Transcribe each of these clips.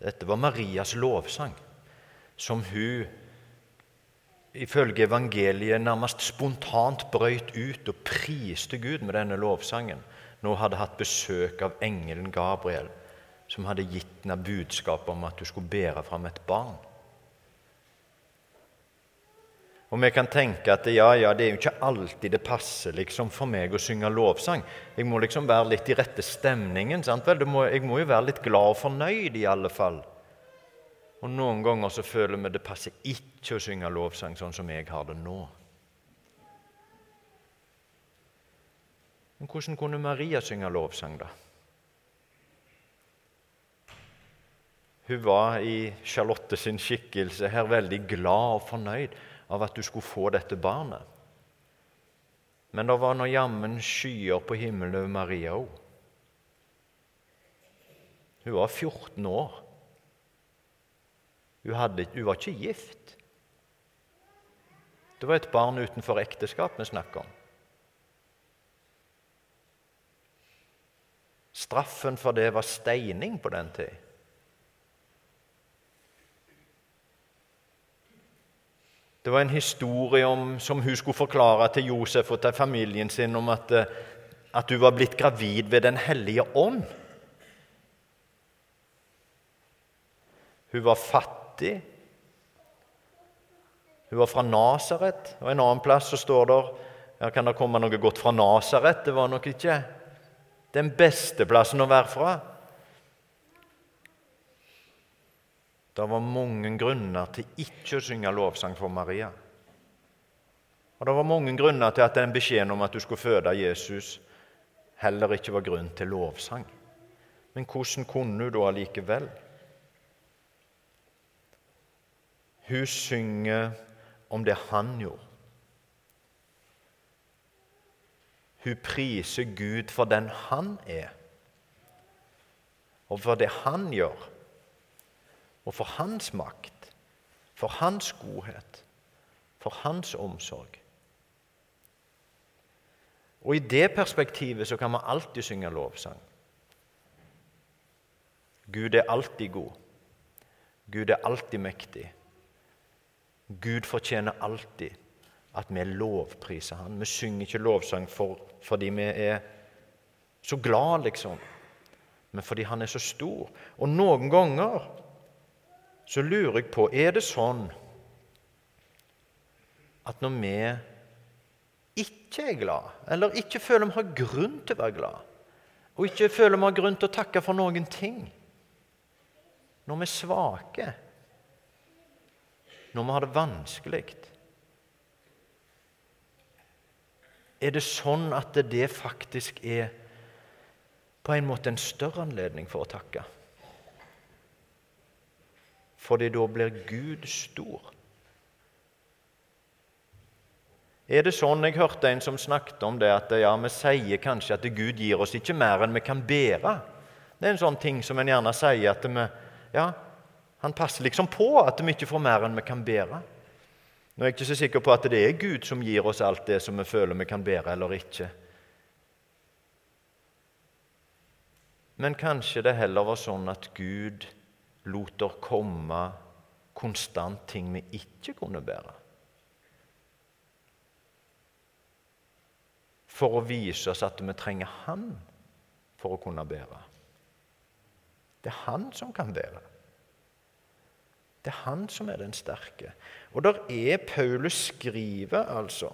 Dette var Marias lovsang, som hun ifølge evangeliet nærmest spontant brøyt ut og priste Gud med denne lovsangen når hun hadde hatt besøk av engelen Gabriel, som hadde gitt henne budskap om at hun skulle bære fram et barn. Og vi kan tenke at ja, ja, det er jo ikke alltid det passer liksom, for meg å synge lovsang. Jeg må liksom være litt i rette stemningen. sant vel? Må, jeg må jo være litt glad og fornøyd, i alle fall. Og noen ganger så føler vi det passer ikke å synge lovsang sånn som jeg har det nå. Men hvordan kunne Maria synge lovsang, da? Hun var i Charlotte sin skikkelse her veldig glad og fornøyd av at du skulle få dette barnet. Men det var nå jammen skyer på himmelen over Maria òg. Hun var 14 år. Hun, hadde, hun, var ikke gift. Det var et barn utenfor ekteskap vi snakker om. Straffen for det var steining på den tid. Det var en historie om, som hun skulle forklare til Josef og til familien sin om at, eh, at hun var blitt gravid ved Den hellige ånd. Hun var fattig. Hun var fra Nasaret, og en annen plass så står det ja, Kan det komme noe godt fra Nasaret? Det var nok ikke den beste plassen å være fra. Det var mange grunner til ikke å synge lovsang for Maria. Og det var mange grunner til at den beskjeden om at du skulle føde Jesus, heller ikke var grunn til lovsang. Men hvordan kunne hun da allikevel? Hun synger om det han gjorde. Hun priser Gud for den han er, og for det han gjør og for hans makt, for hans godhet, for hans omsorg. Og I det perspektivet så kan man alltid synge lovsang. Gud er alltid god. Gud er alltid mektig. Gud fortjener alltid at vi lovpriser Han. Vi synger ikke lovsang for, fordi vi er så glad, liksom, men fordi Han er så stor. Og noen ganger så lurer jeg på Er det sånn at når vi ikke er glad, eller ikke føler vi har grunn til å være glad, og ikke føler vi har grunn til å takke for noen ting Når vi er svake, når vi har det vanskelig Er det sånn at det faktisk er på en måte en større anledning for å takke? Fordi da blir Gud stor. Er det sånn Jeg hørte en som snakket om det, at ja, vi sier kanskje at Gud gir oss ikke mer enn vi kan bære. Det er en sånn ting som en gjerne sier at vi, ja, Han passer liksom på at vi ikke får mer enn vi kan bære. Nå er jeg ikke så sikker på at det er Gud som gir oss alt det som vi føler vi kan bære eller ikke. Men kanskje det heller var sånn at Gud lot der komme konstant ting vi ikke kunne bære. For å vise oss at vi trenger Han for å kunne bære. Det er Han som kan bære. Det er Han som er den sterke. Og der er Paulus skriver, altså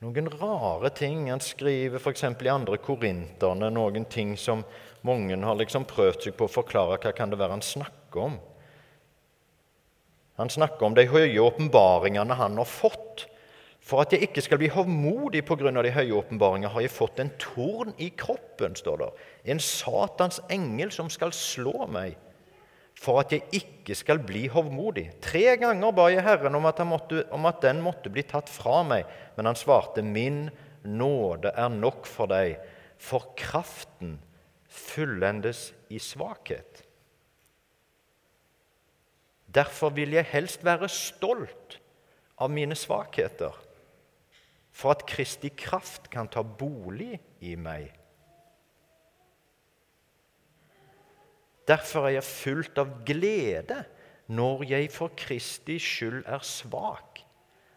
noen rare ting. Han skriver f.eks. i andre korinterne noen ting som mange har liksom prøvd seg på å forklare hva kan det være han snakker om. Han snakker om de høye åpenbaringene han har fått. For at jeg ikke skal bli hovmodig pga. de høye åpenbaringer, har jeg fått en torn i kroppen, står det. En Satans engel som skal slå meg, for at jeg ikke skal bli hovmodig. Tre ganger ba jeg Herren om at, måtte, om at den måtte bli tatt fra meg, men han svarte, Min nåde er nok for deg, for kraften fullendes i svakhet. Derfor vil jeg helst være stolt av mine svakheter, for at Kristi kraft kan ta bolig i meg. Derfor er jeg fullt av glede når jeg for Kristi skyld er svak,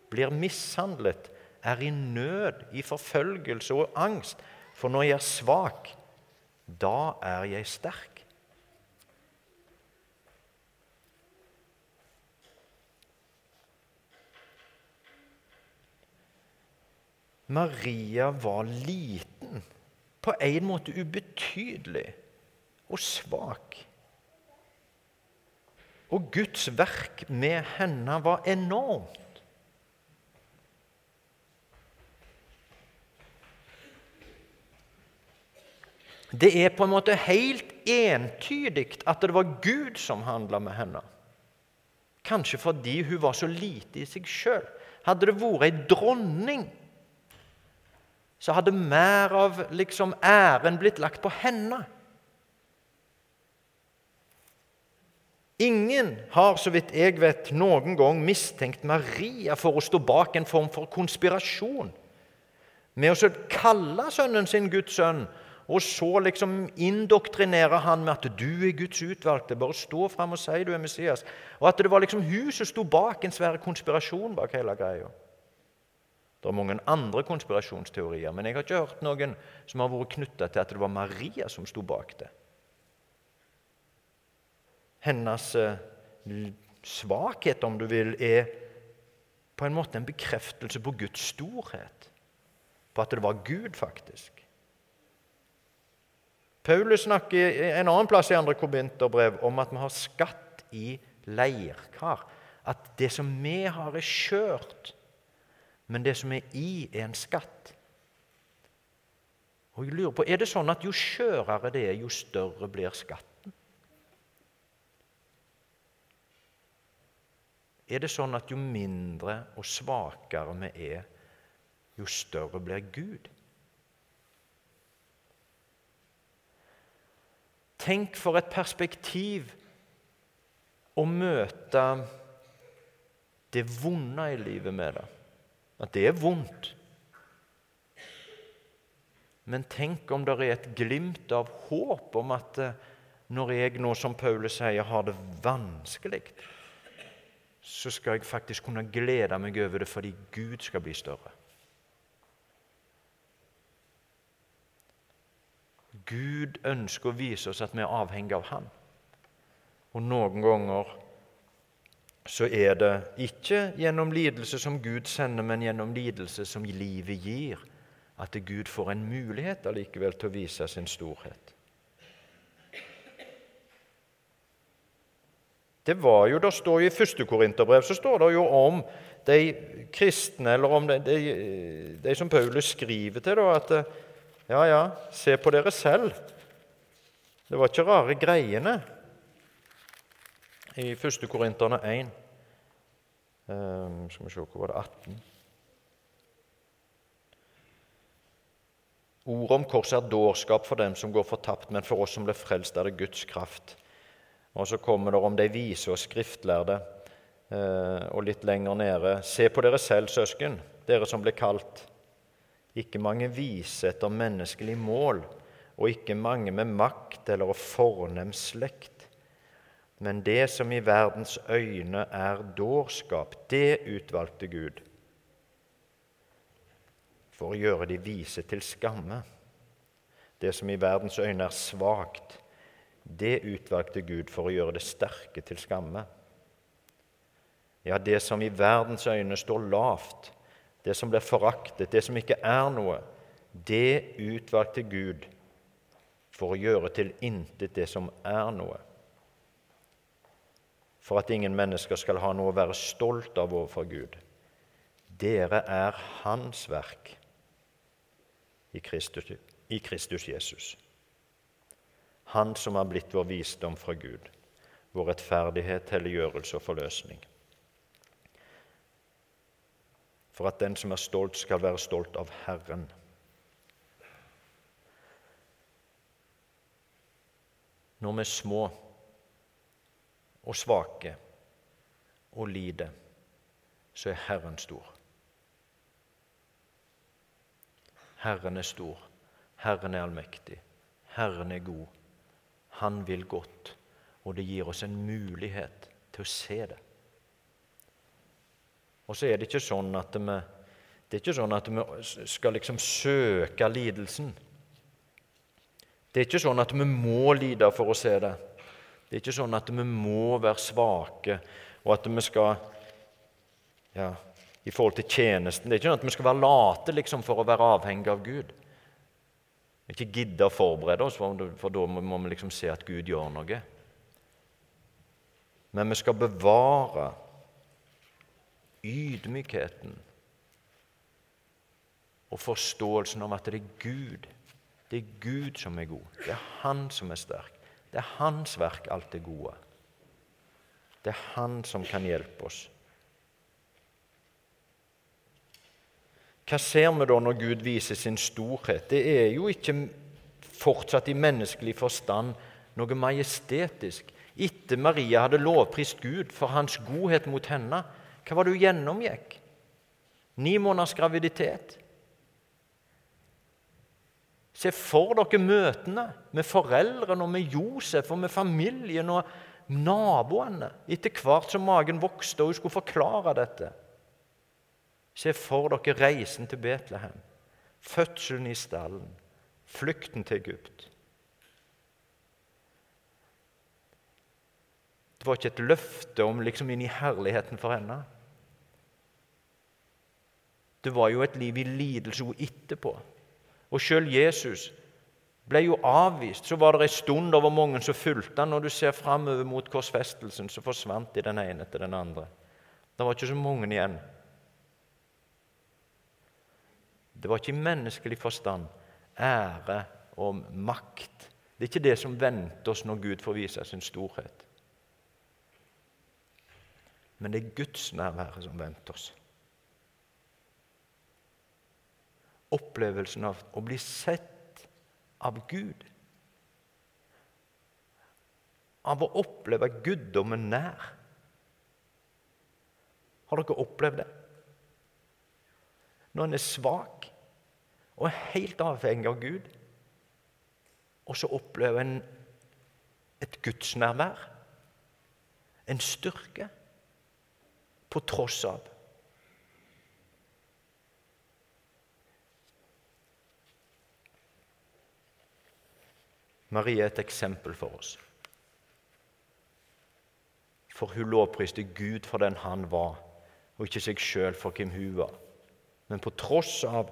blir mishandlet, er i nød, i forfølgelse og angst. For når jeg er svak, da er jeg sterk. Maria var liten, på en måte ubetydelig og svak. Og Guds verk med henne var enormt. Det er på en måte helt entydig at det var Gud som handla med henne. Kanskje fordi hun var så lite i seg sjøl. Hadde det vært ei dronning, så hadde mer av liksom æren blitt lagt på henne. Ingen har, så vidt jeg vet, noen gang mistenkt Maria for å stå bak en form for konspirasjon med å kalle sønnen sin Guds sønn, og så liksom indoktrinere han med at 'du er Guds utvalgte', bare stå fram og si du er Messias. Og at det var liksom hun som sto bak en svær konspirasjon bak hele greia. Det er mange andre konspirasjonsteorier, men jeg har ikke hørt noen som har vært knytta til at det var Maria som sto bak det hennes eh, svakhet, om du vil, er på en måte en bekreftelse på Guds storhet. På at det var Gud, faktisk. Paulus snakker en annen plass i andre korinterbrev om at vi har skatt i leirkar. At det som vi har, er skjørt, men det som er i, er en skatt. Og jeg lurer på, Er det sånn at jo skjørere det er, jo større blir skatt? Er det sånn at jo mindre og svakere vi er, jo større blir Gud. Tenk for et perspektiv å møte det vonde i livet med det. At det er vondt. Men tenk om det er et glimt av håp om at eh, når jeg nå, som Paulus sier, har det vanskelig, så skal jeg faktisk kunne glede meg over det fordi Gud skal bli større. Gud ønsker å vise oss at vi er avhengig av Han. Og noen ganger så er det ikke gjennom lidelse som Gud sender, men gjennom lidelse som livet gir, at Gud får en mulighet allikevel til å vise sin storhet. Det var jo, Det står jo i første Korinterbrev så står det jo om de kristne, eller om de, de, de som Paulus skriver til, da, at ja, ja, se på dere selv. Det var ikke rare greiene i første Korinterne 1. Um, ehm, skal vi se, hvor var det 18? Ordet om korset er dårskap for dem som går fortapt, men for oss som ble frelst, er det Guds kraft. Og så kommer det om de vise og skriftlærde. Eh, og litt lenger nede Se på dere selv, søsken, dere som ble kalt. Ikke mange vise etter menneskelig mål, og ikke mange med makt eller fornem slekt. Men det som i verdens øyne er dårskap, det utvalgte Gud for å gjøre de vise til skamme. Det som i verdens øyne er svakt, det utvalgte Gud for å gjøre det sterke til skamme. Ja, det som i verdens øyne står lavt, det som blir foraktet, det som ikke er noe, det utvalgte Gud for å gjøre til intet det som er noe. For at ingen mennesker skal ha noe å være stolt av overfor Gud. Dere er Hans verk i Kristus, i Kristus Jesus. Han som har blitt vår visdom fra Gud, vår rettferdighet, helliggjørelse og forløsning. For at den som er stolt, skal være stolt av Herren. Når vi er små og svake og lider, så er Herren stor. Herren er stor, Herren er allmektig, Herren er god. Han vil godt. og det gir oss en mulighet til å se det. Og så er det ikke sånn at vi, det er ikke sånn at vi skal liksom søke lidelsen. Det er ikke sånn at vi må lide for å se det. Det er ikke sånn at vi må være svake, og at vi skal ja, i forhold til tjenesten. Det er ikke sånn at vi skal være late liksom, for å være avhengig av Gud. Ikke gidde å forberede oss, for, da må vi liksom se at Gud gjør noe. Men vi skal bevare ydmykheten og forståelsen om at det er Gud. Det er Gud som er god. Det er Han som er sterk. Det er Hans verk, alt det gode. Det er Han som kan hjelpe oss. Hva ser vi da når Gud viser sin storhet? Det er jo ikke fortsatt i menneskelig forstand noe majestetisk. Etter Maria hadde lovprist Gud for hans godhet mot henne, hva var det hun gjennomgikk? Ni måneders graviditet. Se for dere møtene med foreldrene og med Josef og med familien og naboene etter hvert som magen vokste og hun skulle forklare dette. Se for dere reisen til Betlehem, fødselen i stallen, flukten til Egypt. Det var ikke et løfte om liksom inn i herligheten for henne. Det var jo et liv i lidelse hun etterpå. Og sjøl Jesus ble jo avvist. Så var det ei stund over mange som fulgte han. Når du ser framover mot korsfestelsen, så forsvant de den ene etter den andre. Det var ikke så mange igjen. Det var ikke i menneskelig forstand ære og makt. Det er ikke det som venter oss når Gud får vise sin storhet men det er Guds nærvære som venter oss. Opplevelsen av å bli sett av Gud. Av å oppleve guddommen nær. Har dere opplevd det? Når en er svak og er helt avhengig av Gud, og så opplever en et gudsnærvær, en styrke på tross av. Marie er et eksempel for oss. For hun lovpriste Gud for den han var, og ikke seg sjøl for hvem hun var. Men på tross av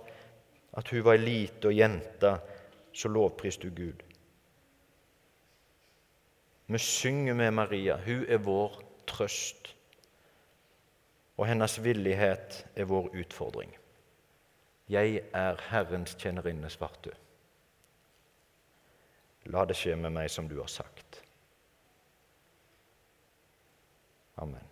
at hun var ei lita jente, så lovpriste hun Gud. Vi synger med Maria. Hun er vår trøst og hennes villighet er vår utfordring. Jeg er Herrens tjenerinne, svarte La det skje med meg som du har sagt. Amen.